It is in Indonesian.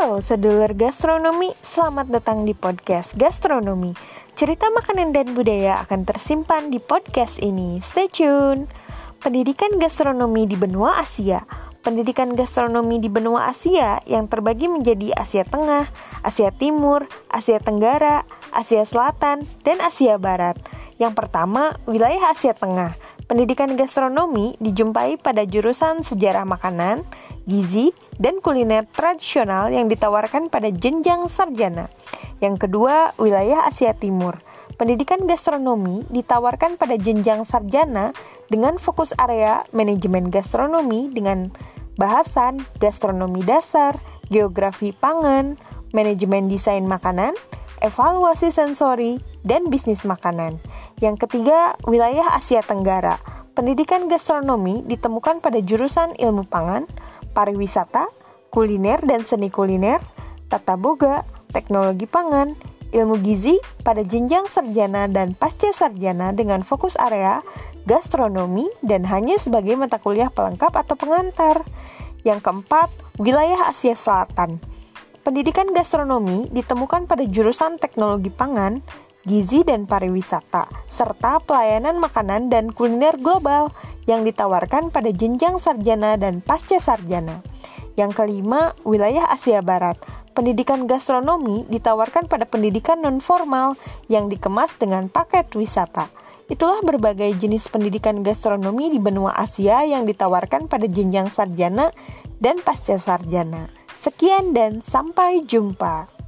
Halo sedulur gastronomi, selamat datang di podcast gastronomi. Cerita makanan dan budaya akan tersimpan di podcast ini. Stay tune. Pendidikan gastronomi di benua Asia. Pendidikan gastronomi di benua Asia yang terbagi menjadi Asia Tengah, Asia Timur, Asia Tenggara, Asia Selatan, dan Asia Barat. Yang pertama, wilayah Asia Tengah Pendidikan gastronomi dijumpai pada jurusan sejarah makanan, gizi, dan kuliner tradisional yang ditawarkan pada jenjang sarjana. Yang kedua, wilayah Asia Timur. Pendidikan gastronomi ditawarkan pada jenjang sarjana dengan fokus area manajemen gastronomi dengan bahasan gastronomi dasar, geografi pangan, manajemen desain makanan, evaluasi sensori, dan bisnis makanan. Yang ketiga, wilayah Asia Tenggara. Pendidikan gastronomi ditemukan pada jurusan ilmu pangan, pariwisata, kuliner dan seni kuliner, tata boga, teknologi pangan, ilmu gizi pada jenjang sarjana dan pasca sarjana dengan fokus area gastronomi dan hanya sebagai mata kuliah pelengkap atau pengantar. Yang keempat, wilayah Asia Selatan. Pendidikan gastronomi ditemukan pada jurusan teknologi pangan, gizi dan pariwisata, serta pelayanan makanan dan kuliner global yang ditawarkan pada jenjang sarjana dan pasca sarjana. Yang kelima, wilayah Asia Barat. Pendidikan gastronomi ditawarkan pada pendidikan non-formal yang dikemas dengan paket wisata. Itulah berbagai jenis pendidikan gastronomi di benua Asia yang ditawarkan pada jenjang sarjana dan pasca sarjana. Sekian dan sampai jumpa.